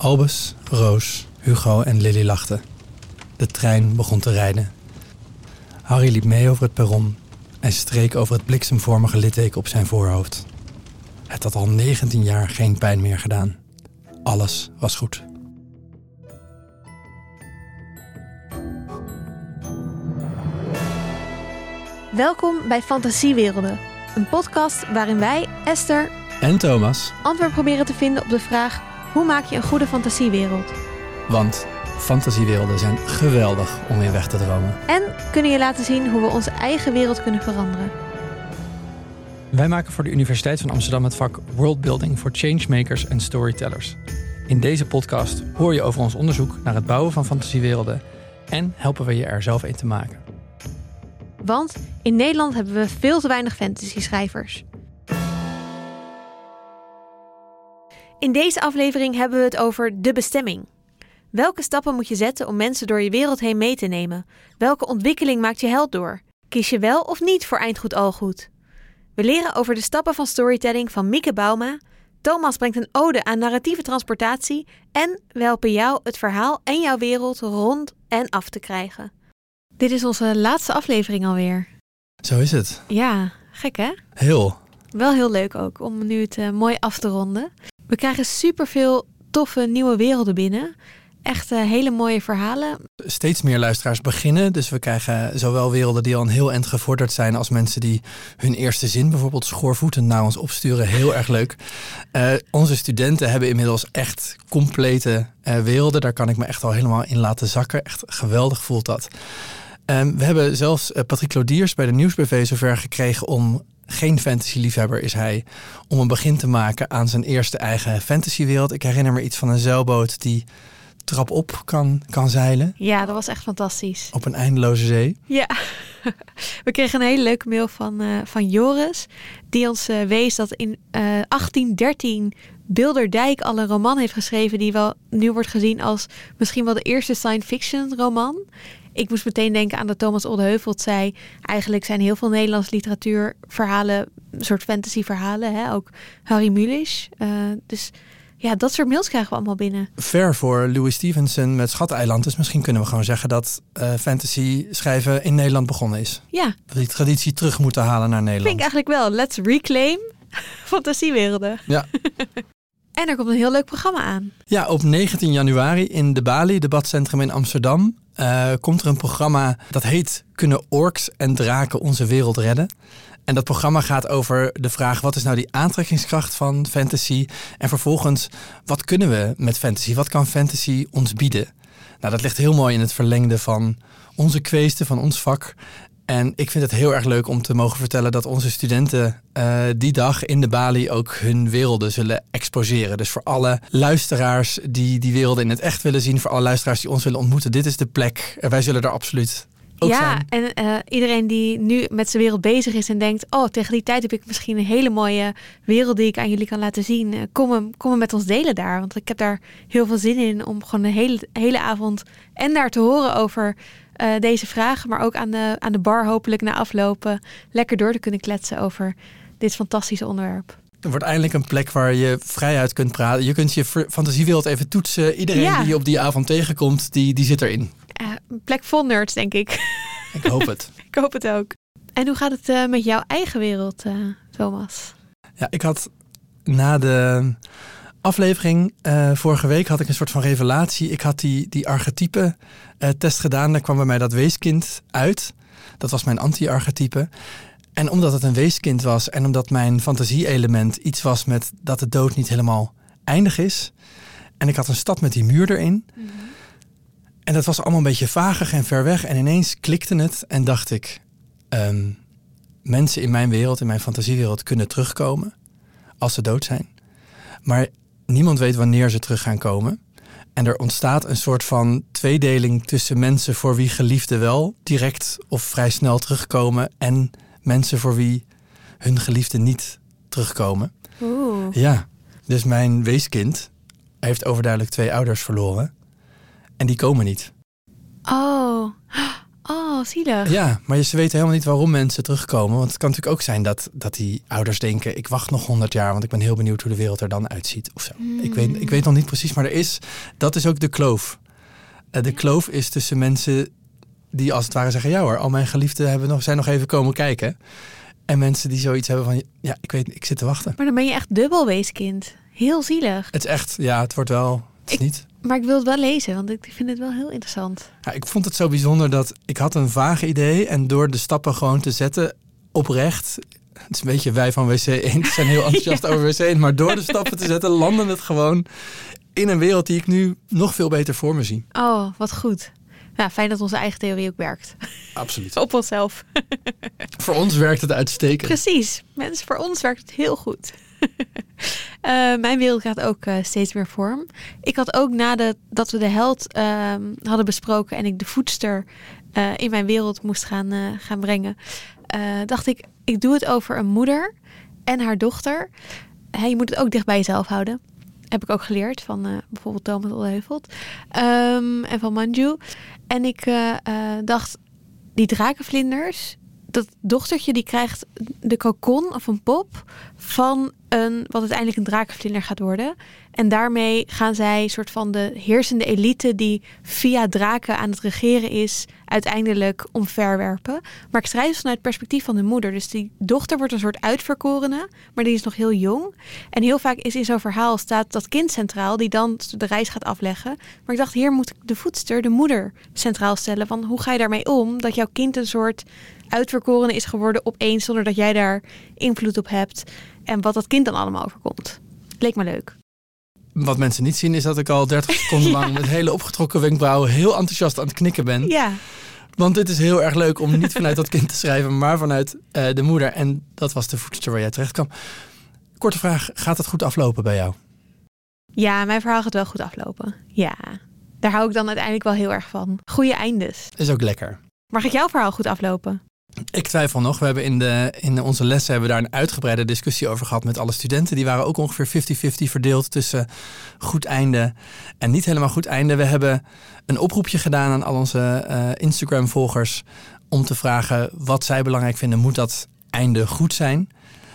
Albus, Roos, Hugo en Lily lachten. De trein begon te rijden. Harry liep mee over het perron en streek over het bliksemvormige litteken op zijn voorhoofd. Het had al 19 jaar geen pijn meer gedaan. Alles was goed. Welkom bij Fantasiewerelden, een podcast waarin wij, Esther, En Thomas, antwoord proberen te vinden op de vraag: hoe maak je een goede fantasiewereld? want fantasiewerelden zijn geweldig om in weg te dromen. En kunnen je laten zien hoe we onze eigen wereld kunnen veranderen. Wij maken voor de Universiteit van Amsterdam het vak Worldbuilding voor Changemakers en Storytellers. In deze podcast hoor je over ons onderzoek naar het bouwen van fantasiewerelden en helpen we je er zelf een te maken. Want in Nederland hebben we veel te weinig fantasy-schrijvers. In deze aflevering hebben we het over de bestemming. Welke stappen moet je zetten om mensen door je wereld heen mee te nemen? Welke ontwikkeling maakt je held door? Kies je wel of niet voor eindgoed al goed? We leren over de stappen van storytelling van Mieke Bauma. Thomas brengt een ode aan narratieve transportatie. En we helpen jou het verhaal en jouw wereld rond en af te krijgen. Dit is onze laatste aflevering alweer. Zo is het. Ja, gek hè? Heel. Wel heel leuk ook om nu het eh, mooi af te ronden. We krijgen superveel toffe nieuwe werelden binnen. Echt eh, hele mooie verhalen. Steeds meer luisteraars beginnen. Dus we krijgen zowel werelden die al een heel eind gevorderd zijn... als mensen die hun eerste zin bijvoorbeeld schoorvoetend naar ons opsturen. Heel erg leuk. Eh, onze studenten hebben inmiddels echt complete eh, werelden. Daar kan ik me echt al helemaal in laten zakken. Echt geweldig voelt dat. Ehm, we hebben zelfs Patrick Lodiers bij de Nieuwsbv zover gekregen om... Geen fantasy-liefhebber is hij. Om een begin te maken aan zijn eerste eigen fantasywereld. Ik herinner me iets van een zeilboot die trap op kan, kan zeilen. Ja, dat was echt fantastisch. Op een eindeloze zee. Ja, we kregen een hele leuke mail van, eh, van Joris. Die ons eh, wees dat in eh 1813 Bilderdijk al een roman heeft geschreven. Die wel nu wordt gezien als misschien wel de eerste science fiction roman. Ik moest meteen denken aan dat Thomas Oldeheuvelt zei. Eigenlijk zijn heel veel Nederlandse literatuurverhalen een soort fantasyverhalen. Hè? Ook Harry Mulisch. Eh, dus ja, dat soort mails krijgen we allemaal binnen. Ver voor Louis Stevenson met Schateiland. Dus misschien kunnen we gewoon zeggen dat eh, fantasy schrijven in Nederland begonnen is. Ja, Dat we die traditie terug moeten halen naar vind ik Nederland. eigenlijk wel. Let's reclaim fantasiewerelden. Ja. En er komt een heel leuk programma aan. ja, op 19 januari in de Bali, debatcentrum in Amsterdam, eh, komt er een programma dat heet Kunnen orks en draken onze wereld redden? En dat programma gaat over de vraag: wat is nou die aantrekkingskracht van fantasy? En vervolgens, wat kunnen we met fantasy? Wat kan fantasy ons bieden? Nou, dat ligt heel mooi in het verlengde van onze kweesten, van ons vak. En ik vind het heel erg leuk om te mogen vertellen dat onze studenten eh, die dag in de Bali ook hun werelden zullen exposeren. Dus voor alle luisteraars die die werelden in het echt willen zien, voor alle luisteraars die ons willen ontmoeten, dit is de plek. Wij zullen er absoluut ook ja, zijn. en eh, iedereen die nu met zijn wereld bezig is en denkt: Oh, tegen die tijd heb ik misschien een hele mooie wereld die ik aan jullie kan laten zien. Eh, kom, hem, kom hem met ons delen daar. Want ik heb daar heel veel zin in om gewoon een hele, hele avond en daar te horen over eh, deze vragen. Maar ook aan de, aan de bar, hopelijk na aflopen, lekker door te kunnen kletsen over dit fantastische onderwerp. Er wordt eindelijk een plek waar je vrijuit kunt praten. Je kunt je fantasiewereld even toetsen. Iedereen Ja. die je op die avond tegenkomt, die, die zit erin. Eh, een plek vol nerds, denk ik. Ik hoop het. ik hoop het ook. En hoe gaat het eh, met jouw eigen wereld, eh, Thomas? Ja, ik had na de aflevering eh, vorige week had ik een soort van revelatie. Ik had die, die archetype eh, test gedaan. Daar kwam bij mij dat weeskind uit. Dat was mijn anti-archetype. En omdat het een weeskind was en omdat mijn fantasie-element iets was met dat de dood niet helemaal eindig is. En ik had een stad met die muur erin. En dat was allemaal een beetje vagig en ver weg. En ineens klikte het en dacht ik... ehm, mensen in mijn wereld, in mijn fantasiewereld, kunnen terugkomen als ze dood zijn. Maar niemand weet wanneer ze terug gaan komen. En er ontstaat een soort van tweedeling tussen mensen voor wie geliefden wel direct of vrij snel terugkomen en mensen voor wie hun geliefden niet terugkomen. Oeh. Ja, dus mijn weeskind heeft overduidelijk twee ouders verloren en die komen niet. Oh. Oh, zielig. Ja, maar ze weten helemaal niet waarom mensen terugkomen. Want het kan natuurlijk ook zijn dat, dat die ouders denken... ik wacht nog 100 jaar, want ik ben heel benieuwd hoe de wereld er dan uitziet. Of zo. Ik, weet, ik weet nog niet precies, maar er is... dat is ook de kloof. Eh, de kloof is tussen mensen die als het ware zeggen... ja hoor, al mijn geliefden hebben nog, zijn nog even komen kijken. En mensen die zoiets hebben van... ja, ik weet, ik zit te wachten. Maar dan ben je echt dubbel weeskind. Heel zielig. Het is echt, ja, het wordt wel... Het is Ik- niet... Maar ik wil het wel lezen, want ik vind het wel heel interessant. Ja, ik vond het zo bijzonder dat ik had een vage idee en door de stappen gewoon te zetten oprecht. Het is een beetje wij van WC 1 zijn heel enthousiast over WC 1, maar door de stappen te zetten landde het gewoon in een wereld die ik nu nog veel beter voor me zie. Oh, wat goed. Ja, fijn dat onze eigen theorie ook werkt. Absoluut. Op onszelf. Voor ons werkt het uitstekend. Precies. Mensen, voor ons werkt het heel goed. Eh, mijn wereld gaat ook eh, steeds meer vorm. Ik had ook nadat dat we de held ehm, hadden besproken en ik de voedster eh, in mijn wereld moest gaan, gaan brengen, dacht ik, ik doe het over een moeder en haar dochter. Je moet het ook dicht bij jezelf houden. Heb ik ook geleerd van bijvoorbeeld Thomas Olheuvelt Ehm en van Manju. En ik dacht, die drakenvlinders, dat dochtertje die krijgt de kokon of een pop van een wat uiteindelijk een drakenvlinder gaat worden. En daarmee gaan zij soort van de heersende elite die via draken aan het regeren is, uiteindelijk omverwerpen. Maar ik schrijf het vanuit het perspectief van de moeder. Dus die dochter wordt een soort uitverkorene, maar die is nog heel jong. En heel vaak is in zo'n verhaal staat dat kind centraal, die dan de reis gaat afleggen. Maar ik dacht, hier moet ik de voedster, de moeder, centraal stellen. Van hoe ga je daarmee om dat jouw kind een soort uitverkorene is geworden opeens, zonder dat jij daar invloed op hebt. En wat dat kind dan allemaal overkomt. Leek me leuk. Wat mensen niet zien is dat ik al 30 seconden lang met hele opgetrokken wenkbrauwen heel enthousiast aan het knikken ben. Ja, Want dit is heel erg leuk om niet vanuit dat kind te schrijven, maar vanuit eh, de moeder. En dat was de voedster waar jij terecht kwam. Korte vraag, gaat het goed aflopen bij jou? ja, mijn verhaal gaat wel goed aflopen. Ja, daar hou ik dan uiteindelijk wel heel erg van. Goede eindes. Is ook lekker. Maar gaat jouw verhaal goed aflopen? Ik twijfel nog. We hebben in, de, in onze lessen hebben we daar een uitgebreide discussie over gehad met alle studenten. Die waren ook ongeveer 50-50 verdeeld tussen goed einde en niet helemaal goed einde. We hebben een oproepje gedaan aan al onze eh, Instagram-volgers om te vragen wat zij belangrijk vinden. Moet dat einde goed zijn?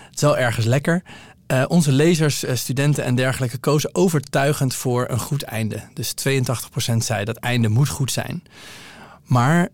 Het is wel ergens lekker. Eh, onze lezers, eh, studenten en dergelijke kozen overtuigend voor een goed einde. Dus 82% zei dat einde moet goed zijn. Maar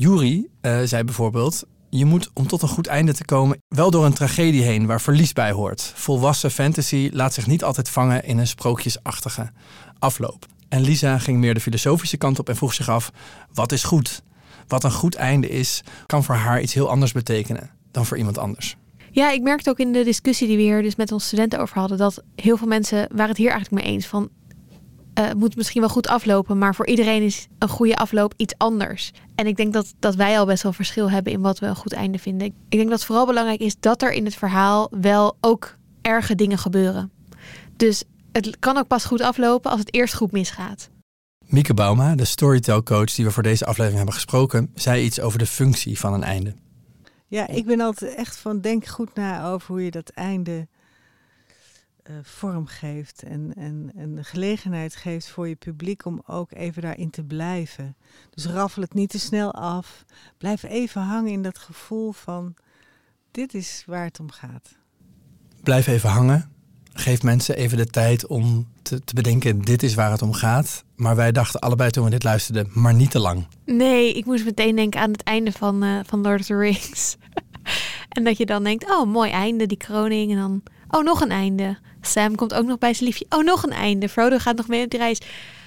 Jury eh, zei bijvoorbeeld: Je moet om tot een goed einde te komen, wel door een tragedie heen waar verlies bij hoort. Volwassen fantasy laat zich niet altijd vangen in een sprookjesachtige afloop. En Lisa ging meer de filosofische kant op en vroeg zich af: wat is goed? Wat een goed einde is, kan voor haar iets heel anders betekenen dan voor iemand anders. Ja, ik merkte ook in de discussie die we hier dus met onze studenten over hadden, dat heel veel mensen waren het hier eigenlijk mee eens van eh, het moet misschien wel goed aflopen, maar voor iedereen is een goede afloop iets anders. En ik denk dat, dat wij al best wel verschil hebben in wat we een goed einde vinden. Ik denk dat het vooral belangrijk is dat er in het verhaal wel ook erge dingen gebeuren. Dus het kan ook pas goed aflopen als het eerst goed misgaat. Mieke Bauma, de storytelcoach die we voor deze aflevering hebben gesproken, zei iets over de functie van een einde. Ja, ik ben altijd echt van denk goed na over hoe je dat einde eh, vorm geeft. En, en, en de gelegenheid geeft voor je publiek om ook even daarin te blijven. Dus raffel het niet te snel af. Blijf even hangen in dat gevoel van dit is waar het om gaat. Blijf even hangen. Geef mensen even de tijd om te, te bedenken, dit is waar het om gaat. Maar wij dachten allebei toen we dit luisterden, maar niet te lang. Nee, ik moest meteen denken aan het einde van, eh, van Lord of the Rings. en dat je dan denkt, oh, mooi einde, die kroning. En dan, oh, nog een einde. Sam komt ook nog bij zijn liefje. Oh, nog een einde. Frodo gaat nog mee op die reis.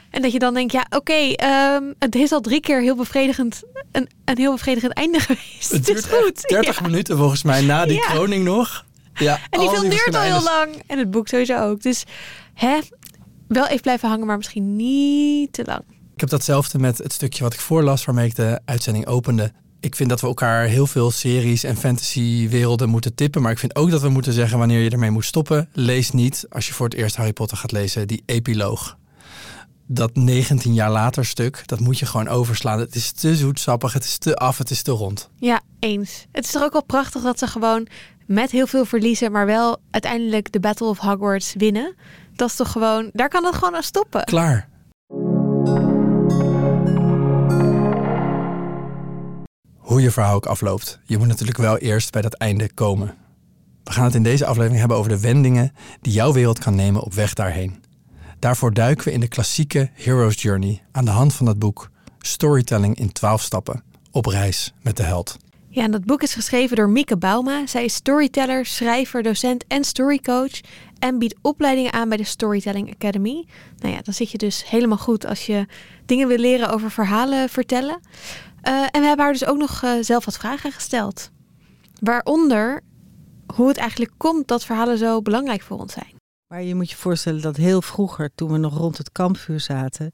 En dat je dan denkt, ja, oké, ehm, het is al drie keer heel bevredigend, een, een heel bevredigend einde geweest. Het Het, is duurt goed. echt 30 Ja. minuten volgens mij na die Ja. kroning nog. Ja, En die film duurt al heel lang. En het boek sowieso ook. Dus, hè, wel even blijven hangen, maar misschien niet te lang. Ik heb datzelfde met het stukje wat ik voorlas waarmee ik de uitzending opende. Ik vind dat we elkaar heel veel series en fantasywerelden moeten tippen. Maar ik vind ook dat we moeten zeggen wanneer je ermee moet stoppen. Lees niet, als je voor het eerst Harry Potter gaat lezen, die epiloog. Dat 19 jaar later stuk, dat moet je gewoon overslaan. Het is te zoetsappig, het is te af, het is te rond. Ja, eens. Het is toch ook wel prachtig dat ze gewoon met heel veel verliezen, maar wel uiteindelijk de Battle of Hogwarts winnen. Dat is toch gewoon, daar kan het gewoon aan stoppen. Klaar. Hoe je verhaal ook afloopt. Je moet natuurlijk wel eerst bij dat einde komen. We gaan het in deze aflevering hebben over de wendingen die jouw wereld kan nemen op weg daarheen. Daarvoor duiken we in de klassieke Hero's Journey aan de hand van het boek Storytelling in 12 stappen op reis met de held. Ja, en dat boek is geschreven door Mieke Bauma. Zij is storyteller, schrijver, docent en storycoach. En biedt opleidingen aan bij de Storytelling Academy. Nou ja, dan zit je dus helemaal goed als je dingen wil leren over verhalen vertellen. Uh, en we hebben haar dus ook nog uh, zelf wat vragen gesteld. Waaronder hoe het eigenlijk komt dat verhalen zo belangrijk voor ons zijn. Maar je moet je voorstellen dat heel vroeger, toen we nog rond het kampvuur zaten,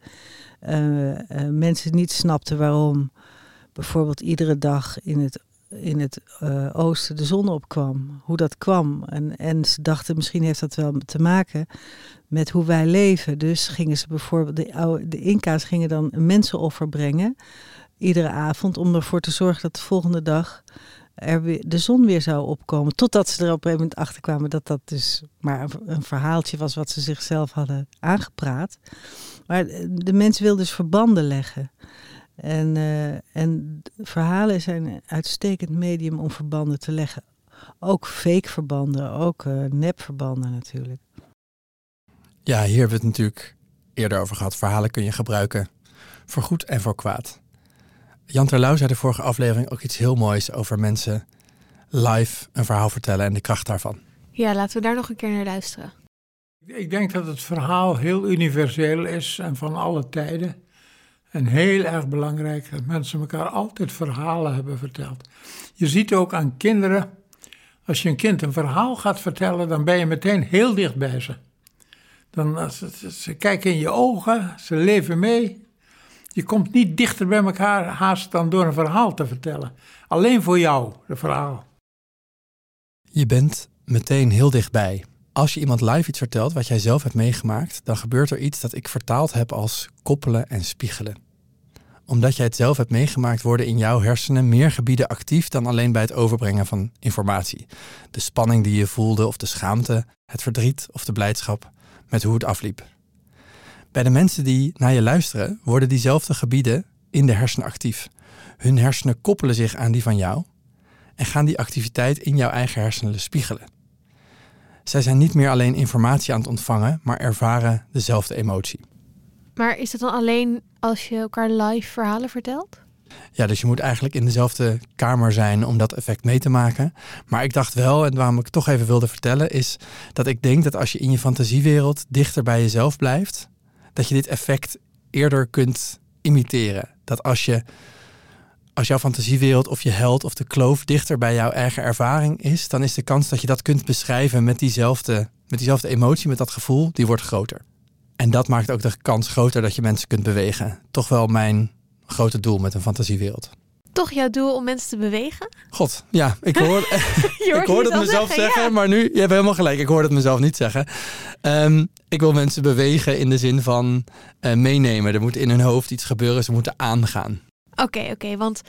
uh, mensen niet snapten waarom bijvoorbeeld iedere dag in het in het oosten de zon opkwam. Hoe dat kwam. En, en ze dachten misschien heeft dat wel te maken met hoe wij leven. Dus gingen ze bijvoorbeeld, de, oude, de Inca's gingen dan een mensenoffer brengen. Iedere avond om ervoor te zorgen dat de volgende dag er de zon weer zou opkomen. Totdat ze er op een gegeven moment achter kwamen dat dat dus maar een verhaaltje was wat ze zichzelf hadden aangepraat. Maar de mensen wilden dus verbanden leggen. En, uh, en verhalen zijn een uitstekend medium om verbanden te leggen. Ook fake verbanden, ook uh, nepverbanden natuurlijk. Ja, hier hebben we het natuurlijk eerder over gehad. Verhalen kun je gebruiken voor goed en voor kwaad. Jan Terlouw zei de vorige aflevering ook iets heel moois over mensen live een verhaal vertellen en de kracht daarvan. Ja, laten we daar nog een keer naar luisteren. Ik denk dat het verhaal heel universeel is en van alle tijden. En heel erg belangrijk dat mensen elkaar altijd verhalen hebben verteld. Je ziet ook aan kinderen, als je een kind een verhaal gaat vertellen, dan ben je meteen heel dicht bij ze. Dan, ze, ze kijken in je ogen, ze leven mee. Je komt niet dichter bij elkaar haast dan door een verhaal te vertellen. Alleen voor jou, de verhaal. Je bent meteen heel dichtbij. Als je iemand live iets vertelt wat jij zelf hebt meegemaakt, dan gebeurt er iets dat ik vertaald heb als koppelen en spiegelen. Omdat jij het zelf hebt meegemaakt, worden in jouw hersenen meer gebieden actief dan alleen bij het overbrengen van informatie. De spanning die je voelde, of de schaamte, het verdriet of de blijdschap met hoe het afliep. Bij de mensen die naar je luisteren, worden diezelfde gebieden in de hersenen actief. Hun hersenen koppelen zich aan die van jou en gaan die activiteit in jouw eigen hersenen spiegelen. Zij zijn niet meer alleen informatie aan het ontvangen, maar ervaren dezelfde emotie. Maar is dat dan alleen als je elkaar live verhalen vertelt? Ja, dus je moet eigenlijk in dezelfde kamer zijn om dat effect mee te maken. Maar ik dacht wel, en waarom ik het toch even wilde vertellen, is dat ik denk dat als je in je fantasiewereld dichter bij jezelf blijft, dat je dit effect eerder kunt imiteren. Dat als je als jouw fantasiewereld of je held of de kloof dichter bij jouw eigen ervaring is, dan is de kans dat je dat kunt beschrijven met diezelfde, met diezelfde emotie, met dat gevoel, die wordt groter. En dat maakt ook de kans groter dat je mensen kunt bewegen. Toch wel mijn grote doel met een fantasiewereld. Toch jouw doel om mensen te bewegen? God, ja, ik hoor, ik hoor het mezelf zeggen, maar nu, je hebt helemaal gelijk, ik hoor het mezelf niet zeggen. Um, ik wil mensen bewegen in de zin van uh, meenemen. Er moet in hun hoofd iets gebeuren, ze moeten aangaan. Oké, oké. Want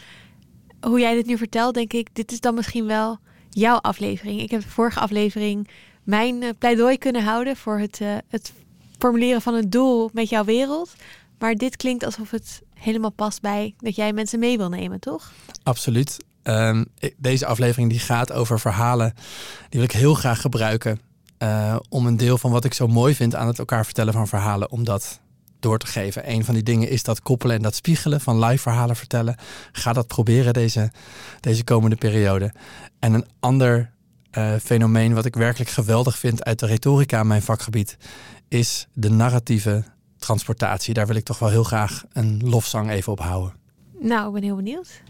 hoe jij dit nu vertelt, denk ik, dit is dan misschien wel jouw aflevering. Ik heb de vorige aflevering mijn uh, pleidooi kunnen houden voor het, uh, het formuleren van een doel met jouw wereld. Maar dit klinkt alsof het helemaal past bij dat jij mensen mee wil nemen, toch? Absoluut. Um, deze aflevering die gaat over verhalen. Die wil ik heel graag gebruiken. Uh, om een deel van wat ik zo mooi vind aan het elkaar vertellen van verhalen, om dat door te geven. Een van die dingen is dat koppelen en dat spiegelen van live verhalen vertellen. Ga dat proberen deze, deze komende periode. En een ander uh, fenomeen wat ik werkelijk geweldig vind uit de retorica, mijn vakgebied, is de narratieve transportatie. Daar wil ik toch wel heel graag een lofzang even op houden. Nou, ik ben heel benieuwd.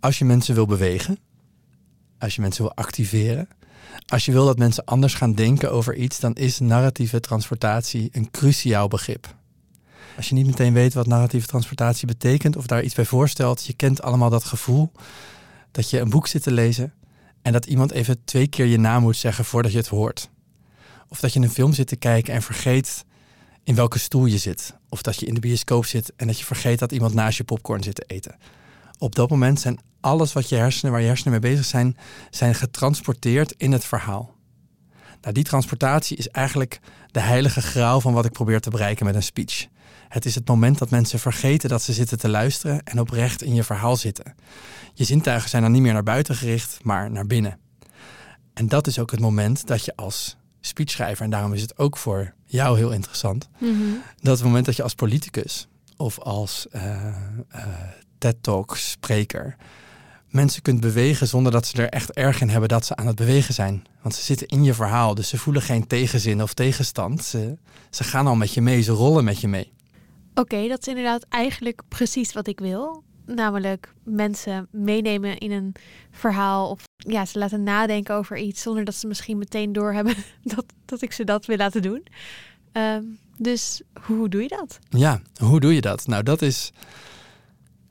Als je mensen wil bewegen, als je mensen wil activeren, als je wil dat mensen anders gaan denken over iets, dan is narratieve transportatie een cruciaal begrip. Als je niet meteen weet wat narratieve transportatie betekent of daar iets bij voorstelt, je kent allemaal dat gevoel dat je een boek zit te lezen en dat iemand even twee keer je naam moet zeggen voordat je het hoort. Of dat je een film zit te kijken en vergeet in welke stoel je zit. Of dat je in de bioscoop zit en dat je vergeet dat iemand naast je popcorn zit te eten. Op dat moment zijn alles wat je hersenen, waar je hersenen mee bezig zijn, zijn getransporteerd in het verhaal. Nou, die transportatie is eigenlijk de heilige graal van wat ik probeer te bereiken met een speech. Het is het moment dat mensen vergeten dat ze zitten te luisteren en oprecht in je verhaal zitten. Je zintuigen zijn dan niet meer naar buiten gericht, maar naar binnen. En dat is ook het moment dat je als speechschrijver, en daarom is het ook voor jou heel interessant, dat het moment dat je als politicus of als uh, uh, TED-talk spreker mensen kunt bewegen zonder dat ze er echt erg in hebben dat ze aan het bewegen zijn. Want ze zitten in je verhaal, dus ze voelen geen tegenzin of tegenstand. Ze, ze gaan al met je mee, ze rollen met je mee. Oké, dat is inderdaad eigenlijk precies wat ik wil. Namelijk mensen meenemen in een verhaal. Of ja, ze laten nadenken over iets zonder dat ze misschien meteen doorhebben dat, dat ik ze dat wil laten doen. Um, dus hoe doe je dat? Ja, hoe doe je dat? Nou, dat is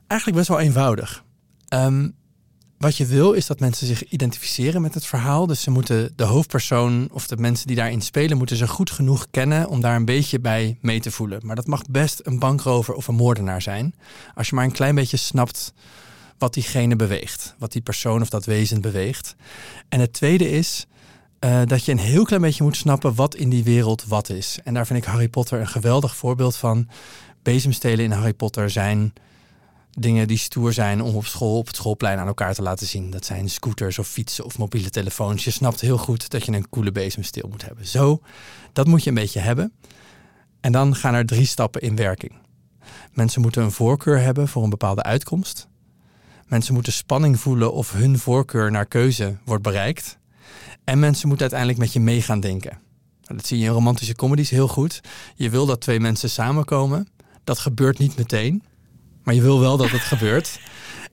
eigenlijk best wel eenvoudig. Um, wat je wil is dat mensen zich identificeren met het verhaal. Dus ze moeten de hoofdpersoon of de mensen die daarin spelen, moeten ze goed genoeg kennen om daar een beetje bij mee te voelen. Maar dat mag best een bankrover of een moordenaar zijn. Als je maar een klein beetje snapt wat diegene beweegt, wat die persoon of dat wezen beweegt. En het tweede is uh, dat je een heel klein beetje moet snappen wat in die wereld wat is. En daar vind ik Harry Potter een geweldig voorbeeld van. Bezemstelen in Harry Potter zijn dingen die stoer zijn om op school, op het schoolplein aan elkaar te laten zien. Dat zijn scooters of fietsen of mobiele telefoons. Je snapt heel goed dat je een coole bezemstil moet hebben. Zo, dat moet je een beetje hebben. En dan gaan er drie stappen in werking. Mensen moeten een voorkeur hebben voor een bepaalde uitkomst. Mensen moeten spanning voelen of hun voorkeur naar keuze wordt bereikt. En mensen moeten uiteindelijk met je mee gaan denken. Dat zie je in romantische comedies heel goed. Je wil dat twee mensen samenkomen. Dat gebeurt niet meteen. Maar je wil wel dat het gebeurt.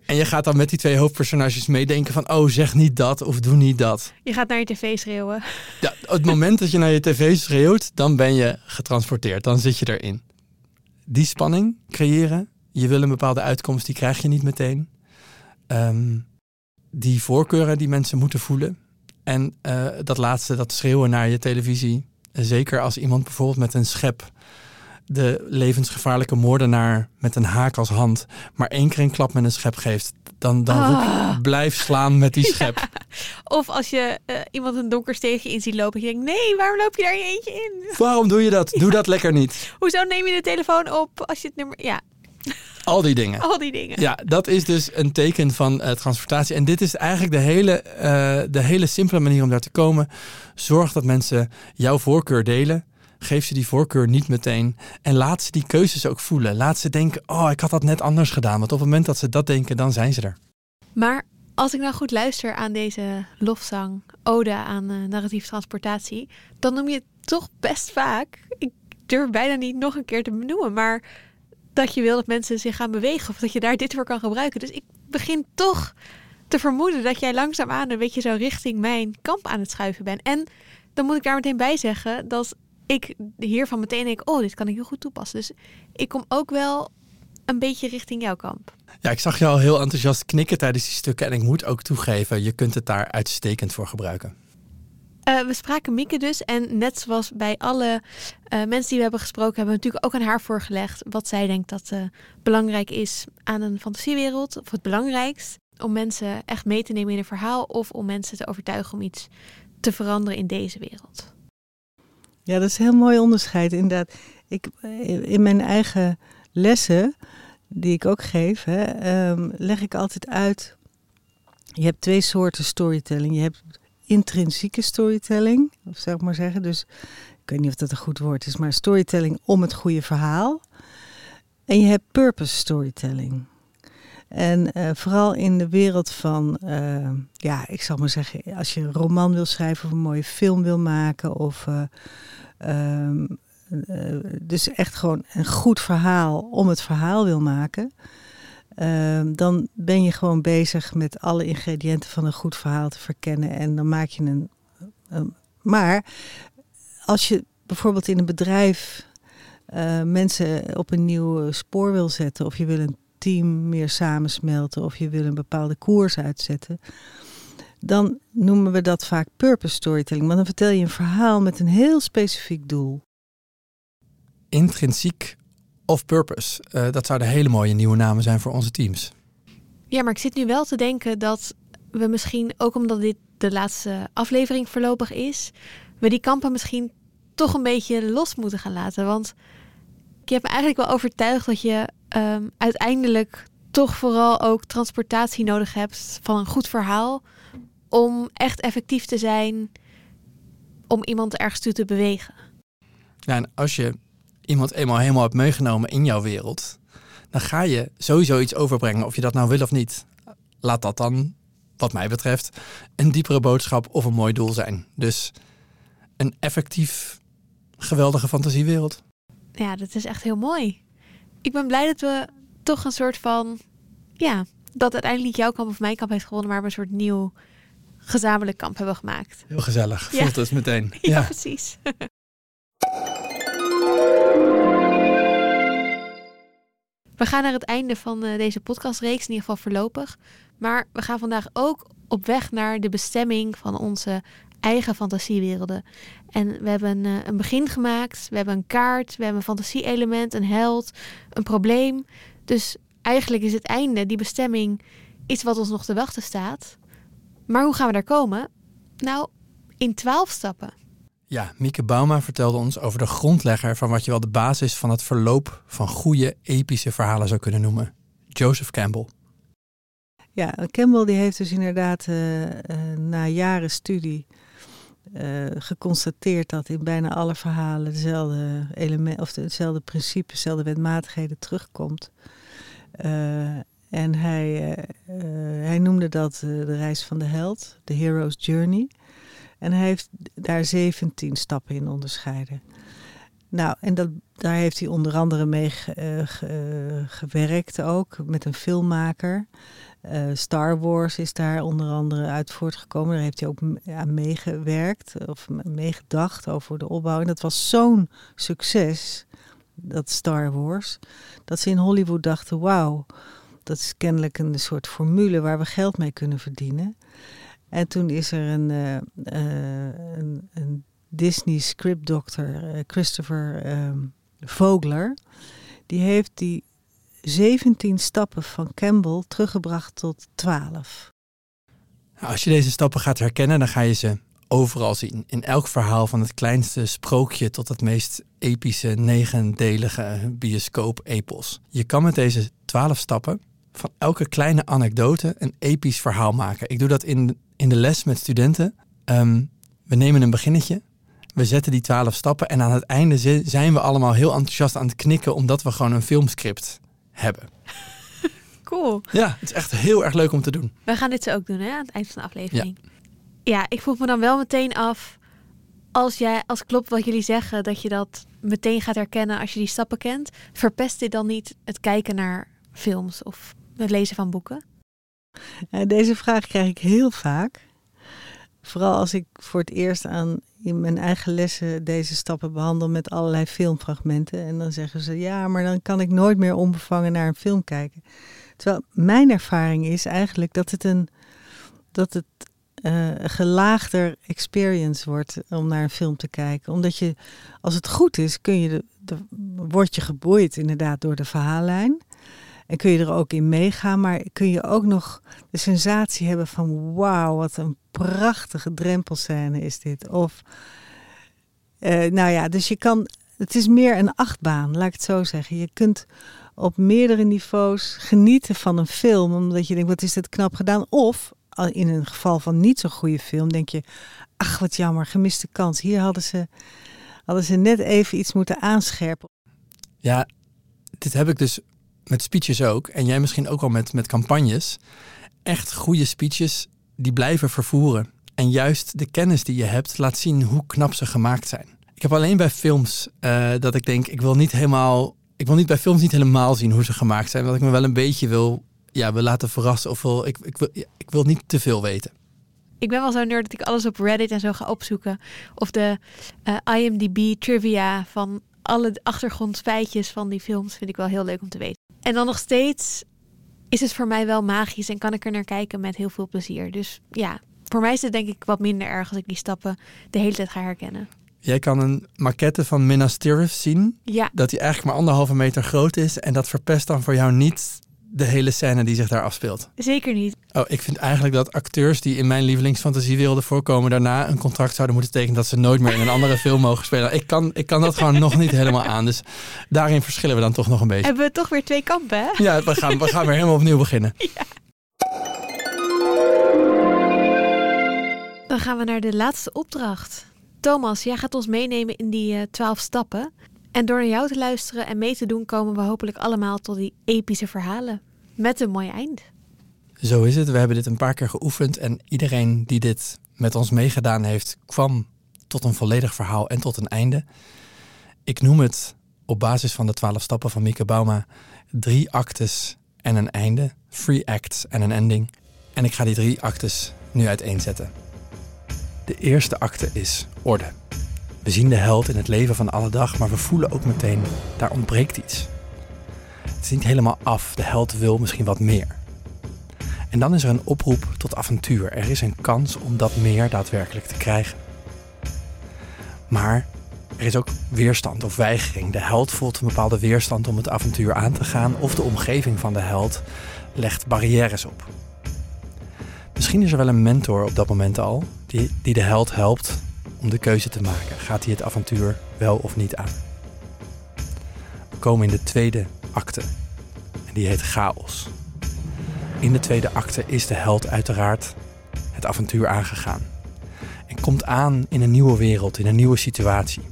En je gaat dan met die twee hoofdpersonages meedenken van... oh, zeg niet dat of doe niet dat. Je gaat naar je tv schreeuwen. Ja, het moment dat je naar je tv schreeuwt, dan ben je getransporteerd. Dan zit je erin. Die spanning creëren. Je wil een bepaalde uitkomst, die krijg je niet meteen. Um, die voorkeuren die mensen moeten voelen. En uh, dat laatste, dat schreeuwen naar je televisie. Zeker als iemand bijvoorbeeld met een schep de levensgevaarlijke moordenaar met een haak als hand maar één keer een klap met een schep geeft, dan, dan roep Ah. blijf slaan met die schep. Ja. Of als je uh, iemand een donker steegje in ziet lopen, je denkt, nee, waarom loop je daar je eentje in? Waarom doe je dat? Doe dat lekker niet. Hoezo neem je de telefoon op als je het nummer... Ja, Al die dingen. al die dingen. Ja, dat is dus een teken van uh, transportatie. En dit is eigenlijk de hele, uh, de hele simpele manier om daar te komen. Zorg dat mensen jouw voorkeur delen. Geef ze die voorkeur niet meteen. En laat ze die keuzes ook voelen. Laat ze denken, oh, ik had dat net anders gedaan. Want op het moment dat ze dat denken, dan zijn ze er. Maar als ik nou goed luister aan deze lofzang, ode aan uh, narratief transportatie, dan noem je het toch best vaak, ik durf bijna niet nog een keer te benoemen, maar dat je wil dat mensen zich gaan bewegen of dat je daar dit voor kan gebruiken. Dus ik begin toch te vermoeden dat jij langzaamaan een beetje zo richting mijn kamp aan het schuiven bent. En dan moet ik daar meteen bij zeggen dat ik hiervan meteen denk, oh, dit kan ik heel goed toepassen. Dus ik kom ook wel een beetje richting jouw kamp. Ja, ik zag je al heel enthousiast knikken tijdens die stukken. En ik moet ook toegeven, je kunt het daar uitstekend voor gebruiken. Uh, we spraken Mieke dus. En net zoals bij alle uh, mensen die we hebben gesproken, hebben we natuurlijk ook aan haar voorgelegd wat zij denkt dat uh, belangrijk is aan een fantasiewereld. Of het belangrijkst. Om mensen echt mee te nemen in een verhaal. Of om mensen te overtuigen om iets te veranderen in deze wereld. Ja, dat is een heel mooi onderscheid. Inderdaad, ik, in mijn eigen lessen, die ik ook geef, um, leg ik altijd uit. Je hebt twee soorten storytelling. Je hebt intrinsieke storytelling, of zou ik maar zeggen. Dus ik weet niet of dat een goed woord is, maar storytelling om het goede verhaal. En je hebt purpose storytelling. En uh, vooral in de wereld van, uh, ja, ik zal maar zeggen, als je een roman wil schrijven of een mooie film wil maken, of uh, dus echt gewoon een goed verhaal om het verhaal wil maken, ehm, dan ben je gewoon bezig met alle ingrediënten van een goed verhaal te verkennen en dan maak je een. een maar als je bijvoorbeeld in een bedrijf mensen op een nieuw spoor wil zetten, of je wil een team meer samensmelten of je wil een bepaalde koers uitzetten, dan noemen we dat vaak purpose storytelling. Want dan vertel je een verhaal met een heel specifiek doel. Intrinsiek of purpose, uh, dat zouden hele mooie nieuwe namen zijn voor onze teams. Ja, maar ik zit nu wel te denken dat we misschien, ook omdat dit de laatste aflevering voorlopig is, we die kampen misschien toch een beetje los moeten gaan laten. Want ik heb me eigenlijk wel overtuigd dat je ehm, uiteindelijk toch vooral ook transportatie nodig hebt van een goed verhaal. Om echt effectief te zijn om iemand ergens toe te bewegen. Ja, en als je iemand eenmaal helemaal hebt meegenomen in jouw wereld, dan ga je sowieso iets overbrengen, of je dat nou wil of niet. Laat dat dan, wat mij betreft, een diepere boodschap of een mooi doel zijn. Dus een effectief, geweldige fantasiewereld. Ja, dat is echt heel mooi. Ik ben blij dat we toch een soort van, ja, dat uiteindelijk niet jouw kamp of mijn kamp heeft gewonnen, maar we een soort nieuw gezamenlijk kamp hebben gemaakt. Heel gezellig, Ja. voelt het meteen. Ja, Ja. precies. We gaan naar het einde van eh, deze podcastreeks, in ieder geval voorlopig. Maar we gaan vandaag ook op weg naar de bestemming van onze eigen fantasiewerelden. En we hebben eh, een begin gemaakt, we hebben een kaart, we hebben een fantasie-element, een held, een probleem. Dus eigenlijk is het einde, die bestemming, iets wat ons nog te wachten staat. Maar hoe gaan we daar komen? Nou, in twaalf stappen. Ja, Mieke Bauma vertelde ons over de grondlegger van wat je wel de basis van het verloop van goede epische verhalen zou kunnen noemen. Joseph Campbell. Ja, Campbell die heeft dus inderdaad eh, eh, na jaren studie eh, geconstateerd dat in bijna alle verhalen dezelfde element of dezelfde principes, dezelfde wetmatigheden terugkomt. Eh, en hij, eh, hij noemde dat de reis van de held, de hero's journey. En hij heeft daar 17 stappen in onderscheiden. Nou, en dat, daar heeft hij onder andere mee ge- ge- gewerkt ook met een filmmaker. Eh, Star Wars is daar onder andere uit voortgekomen. Daar heeft hij ook aan meegewerkt of meegedacht over de opbouw. En dat was zo'n succes, dat Star Wars, dat ze in Hollywood dachten: wauw, dat is kennelijk een soort formule waar we geld mee kunnen verdienen. En toen is er een, eh, eh, een, een Disney scriptdokter, eh, Christopher ehm, Vogler, die heeft die 17 stappen van Campbell teruggebracht tot 12. Nou, Als je deze stappen gaat herkennen, dan ga je ze overal zien. In elk verhaal van het kleinste sprookje tot het meest epische negendelige bioscoop-epos. Je kan met deze twaalf stappen van elke kleine anekdote een episch verhaal maken. Ik doe dat in, in de les met studenten. Ehm, we nemen een beginnetje, we zetten die twaalf stappen en aan het einde zi- zijn we allemaal heel enthousiast aan het knikken omdat we gewoon een filmscript hebben. Cool. Ja, het is echt heel erg leuk om te doen. We gaan dit zo ook doen hè, aan het eind van de aflevering. Ja. ik vroeg me dan wel meteen af, als, jij, als klopt wat jullie zeggen, dat je dat meteen gaat herkennen als je die stappen kent, verpest dit dan niet het kijken naar films of het lezen van boeken? Ja, deze vraag krijg ik heel vaak. Vooral als ik voor het eerst aan in mijn eigen lessen deze stappen behandel met allerlei filmfragmenten. En dan zeggen ze, ja, maar dan kan ik nooit meer onbevangen naar een film kijken. Terwijl mijn ervaring is eigenlijk dat het een, dat het eh, gelaagder experience wordt om naar een film te kijken. Omdat je, als het goed is, kun je de, de, word je geboeid inderdaad door de verhaallijn. En kun je er ook in meegaan, maar kun je ook nog de sensatie hebben van wauw, wat een prachtige drempelscène is dit. Of, eh, nou ja, dus je kan, het is meer een achtbaan, laat ik het zo zeggen. Je kunt op meerdere niveaus genieten van een film, omdat je denkt, wat is dit knap gedaan? Of in een geval van niet zo'n goede film, denk je, ach wat jammer, gemiste kans. Hier hadden ze, hadden ze net even iets moeten aanscherpen. Ja, dit heb ik dus met speeches ook. En jij misschien ook al met, met campagnes. Echt goede speeches die blijven vervoeren. En juist de kennis die je hebt laat zien hoe knap ze gemaakt zijn. Ik heb alleen bij films eh, dat ik denk, ik wil niet helemaal. Ik wil niet bij films niet helemaal zien hoe ze gemaakt zijn. Want ik me wel een beetje wil, ja, wil laten verrassen. Of wil, ik, ik, wil, ik wil niet te veel weten. Ik ben wel zo'n nerd dat ik alles op Reddit en zo ga opzoeken. Of de eh, IMDb trivia van alle achtergrondfeitjes van die films vind ik wel heel leuk om te weten. En dan nog steeds is het voor mij wel magisch en kan ik er naar kijken met heel veel plezier. Dus ja, voor mij is het denk ik wat minder erg als ik die stappen de hele tijd ga herkennen. Jij kan een maquette van Minas Tirith zien. Ja, Dat die eigenlijk maar anderhalve meter groot is. En dat verpest dan voor jou niet de hele scène die zich daar afspeelt. Zeker niet. Oh, ik vind eigenlijk dat acteurs die in mijn lievelingsfantasiewerelden voorkomen, daarna een contract zouden moeten tekenen dat ze nooit meer in een andere film mogen spelen. Ik kan, ik kan dat gewoon nog niet helemaal aan. Dus daarin verschillen we dan toch nog een beetje. Hebben we toch weer twee kampen, hè? Ja, we gaan, we gaan weer helemaal opnieuw beginnen. Dan gaan we naar de laatste opdracht. Thomas, jij gaat ons meenemen in die eh, twaalf stappen. En door naar jou te luisteren en mee te doen, komen we hopelijk allemaal tot die epische verhalen. Met een mooi eind. Zo is het. We hebben dit een paar keer geoefend. En iedereen die dit met ons meegedaan heeft, kwam tot een volledig verhaal en tot een einde. Ik noem het op basis van de twaalf stappen van Mieke Bauma drie actes en een einde. Three acts en een ending. En ik ga die drie actes nu uiteenzetten. De eerste acte is orde. We zien de held in het leven van alle dag, maar we voelen ook meteen, daar ontbreekt iets. Het is niet helemaal af, de held wil misschien wat meer. En dan is er een oproep tot avontuur. Er is een kans om dat meer daadwerkelijk te krijgen. Maar er is ook weerstand of weigering. De held voelt een bepaalde weerstand om het avontuur aan te gaan, of de omgeving van de held legt barrières op. Misschien is er wel een mentor op dat moment al, die, die de held helpt om de keuze te maken. Gaat hij het avontuur wel of niet aan? We komen in de tweede acte. En die heet Chaos. In de tweede acte is de held uiteraard het avontuur aangegaan. En komt aan in een nieuwe wereld, in een nieuwe situatie.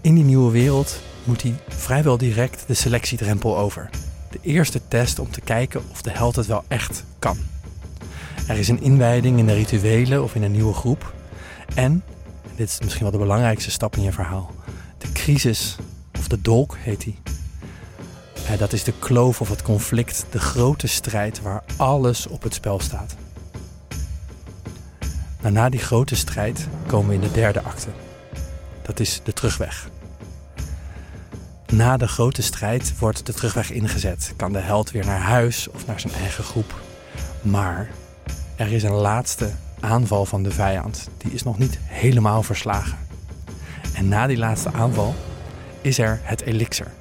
In die nieuwe wereld moet hij vrijwel direct de selectiedrempel over. De eerste test om te kijken of de held het wel echt kan. Er is een inwijding in de rituelen of in een nieuwe groep. En, dit is misschien wel de belangrijkste stap in je verhaal, de crisis, of de dolk heet die. Eh, dat is de kloof of het conflict, de grote strijd waar alles op het spel staat. Nou, na die grote strijd komen we in de derde acte. Dat is de terugweg. Na de grote strijd wordt de terugweg ingezet. Kan de held weer naar huis of naar zijn eigen groep. Maar er is een laatste aanval van de vijand. Die is nog niet helemaal verslagen. En na die laatste aanval is er het elixir.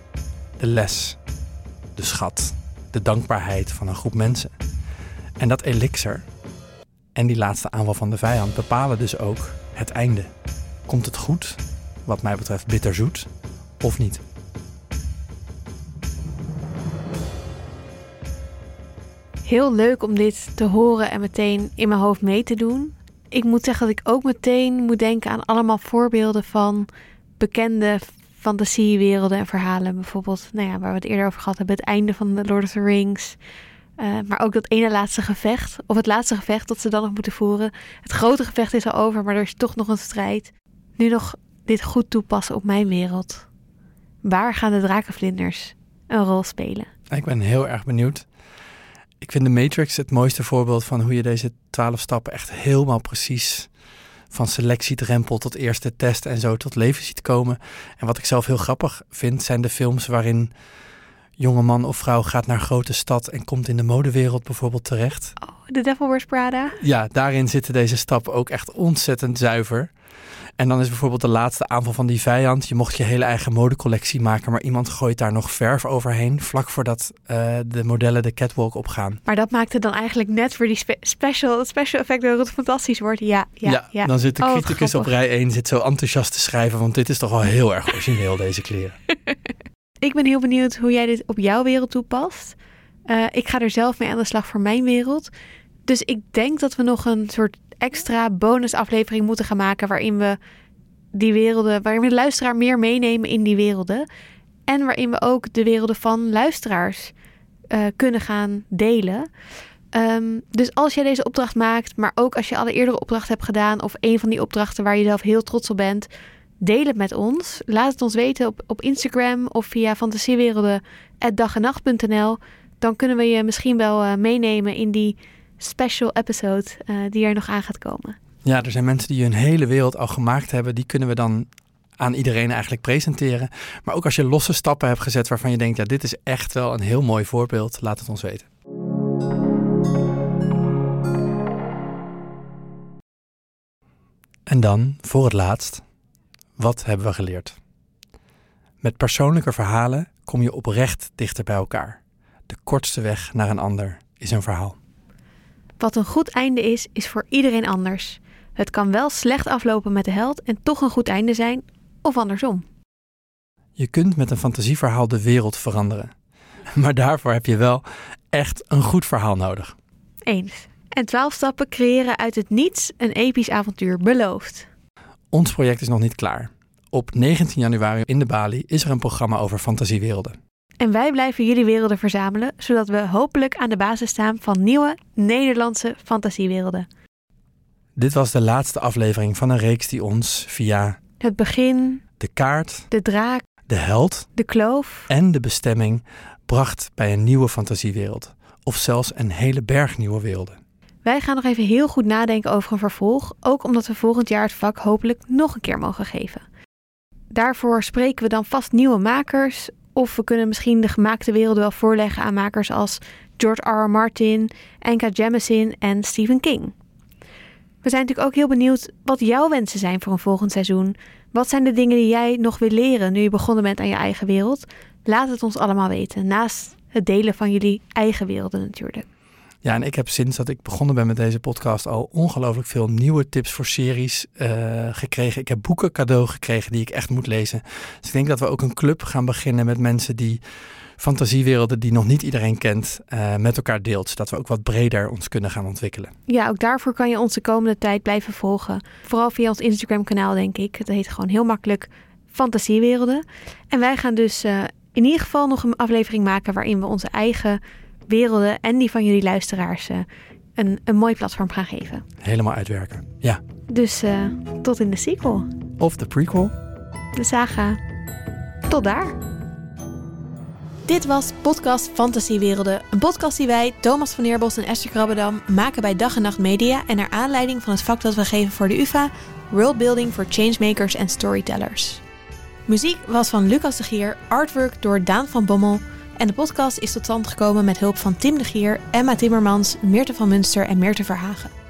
De les. De schat. De dankbaarheid van een groep mensen. En dat elixir en die laatste aanval van de vijand bepalen dus ook het einde. Komt het goed, wat mij betreft bitterzoet, of niet? Heel leuk om dit te horen en meteen in mijn hoofd mee te doen. Ik moet zeggen dat ik ook meteen moet denken aan allemaal voorbeelden van bekende fantasiewerelden en verhalen. Bijvoorbeeld, nou ja, waar we het eerder over gehad hebben, het einde van The Lord of the Rings. Uh, maar ook dat ene laatste gevecht, of het laatste gevecht dat ze dan nog moeten voeren. Het grote gevecht is al over, maar er is toch nog een strijd. Nu nog dit goed toepassen op mijn wereld. Waar gaan de drakenvlinders een rol spelen? Ik ben heel erg benieuwd. Ik vind de Matrix het mooiste voorbeeld van hoe je deze twaalf stappen echt helemaal precies van selectiedrempel tot eerste test en zo tot leven ziet komen. En wat ik zelf heel grappig vind, zijn de films waarin jonge man of vrouw gaat naar grote stad en komt in de modewereld bijvoorbeeld terecht. Oh, The Devil Wears Prada. Ja, daarin zitten deze stappen ook echt ontzettend zuiver. En dan is bijvoorbeeld de laatste aanval van die vijand. Je mocht je hele eigen modecollectie maken, maar iemand gooit daar nog verf overheen. Vlak voordat uh, de modellen de catwalk opgaan. Maar dat maakte dan eigenlijk net voor die spe special, het special effect dat het fantastisch wordt. Ja, ja, ja. ja. Dan zit de oh, criticus op rij 1 zit zo enthousiast te schrijven, want dit is toch wel heel erg origineel, deze kleren. Ik ben heel benieuwd hoe jij dit op jouw wereld toepast. Uh, ik ga er zelf mee aan de slag voor mijn wereld. Dus ik denk dat we nog een soort extra bonusaflevering moeten gaan maken waarin we die werelden, waarin we de luisteraar meer meenemen in die werelden. En waarin we ook de werelden van luisteraars uh, kunnen gaan delen. Um, dus als jij deze opdracht maakt, maar ook als je alle eerdere opdrachten hebt gedaan of een van die opdrachten waar je zelf heel trots op bent, deel het met ons. Laat het ons weten op, op Instagram of via fantasiewerelden.dagenacht.nl. Dan kunnen we je misschien wel uh, meenemen in die special episode uh, die er nog aan gaat komen. Ja, er zijn mensen die hun hele wereld al gemaakt hebben. Die kunnen we dan aan iedereen eigenlijk presenteren. Maar ook als je losse stappen hebt gezet waarvan je denkt... ja, dit is echt wel een heel mooi voorbeeld. Laat het ons weten. En dan, voor het laatst, wat hebben we geleerd? Met persoonlijke verhalen kom je oprecht dichter bij elkaar. De kortste weg naar een ander is een verhaal. Wat een goed einde is, is voor iedereen anders. Het kan wel slecht aflopen met de held en toch een goed einde zijn, of andersom. Je kunt met een fantasieverhaal de wereld veranderen. Maar daarvoor heb je wel echt een goed verhaal nodig. Eens. En 12 stappen creëren uit het niets een episch avontuur beloofd. Ons project is nog niet klaar. Op 19 januari in de Bali is er een programma over fantasiewerelden. En wij blijven jullie werelden verzamelen, zodat we hopelijk aan de basis staan van nieuwe Nederlandse fantasiewerelden. Dit was de laatste aflevering van een reeks die ons via Het begin, de kaart, de draak, de held de kloof, en de bestemming bracht bij een nieuwe fantasiewereld. Of zelfs een hele berg nieuwe werelden. Wij gaan nog even heel goed nadenken over een vervolg, ook omdat we volgend jaar het vak hopelijk nog een keer mogen geven. Daarvoor spreken we dan vast nieuwe makers, of we kunnen misschien de gemaakte werelden wel voorleggen aan makers als George R. R. Martin, Anka Jemisin en Stephen King. We zijn natuurlijk ook heel benieuwd wat jouw wensen zijn voor een volgend seizoen. Wat zijn de dingen die jij nog wil leren nu je begonnen bent aan je eigen wereld? Laat het ons allemaal weten, naast het delen van jullie eigen werelden natuurlijk. Ja, en ik heb sinds dat ik begonnen ben met deze podcast al ongelooflijk veel nieuwe tips voor series uh, gekregen. Ik heb boeken cadeau gekregen die ik echt moet lezen. Dus ik denk dat we ook een club gaan beginnen met mensen die fantasiewerelden die nog niet iedereen kent, uh, met elkaar deelt. Zodat we ook wat breder ons kunnen gaan ontwikkelen. Ja, ook daarvoor kan je ons de komende tijd blijven volgen. Vooral via ons Instagram kanaal, denk ik. Het heet gewoon heel makkelijk Fantasiewerelden. En wij gaan dus uh, in ieder geval nog een aflevering maken waarin we onze eigen werelden en die van jullie luisteraars uh, een, een mooi platform gaan geven. Helemaal uitwerken, ja. Dus uh, tot in de sequel. Of de prequel. De saga. Tot daar. Dit was podcast Fantasiewerelden. Een podcast die wij, Thomas van Neerbos en Esther Krabbedam, maken bij Dag en Nacht Media en naar aanleiding van het vak dat we geven voor de UvA, Worldbuilding for Changemakers en Storytellers. Muziek was van Lucas de Gier, artwork door Daan van Bommel en de podcast is tot stand gekomen met hulp van Tim de Gier, Emma Timmermans, Meerte van Munster en Meerte Verhagen.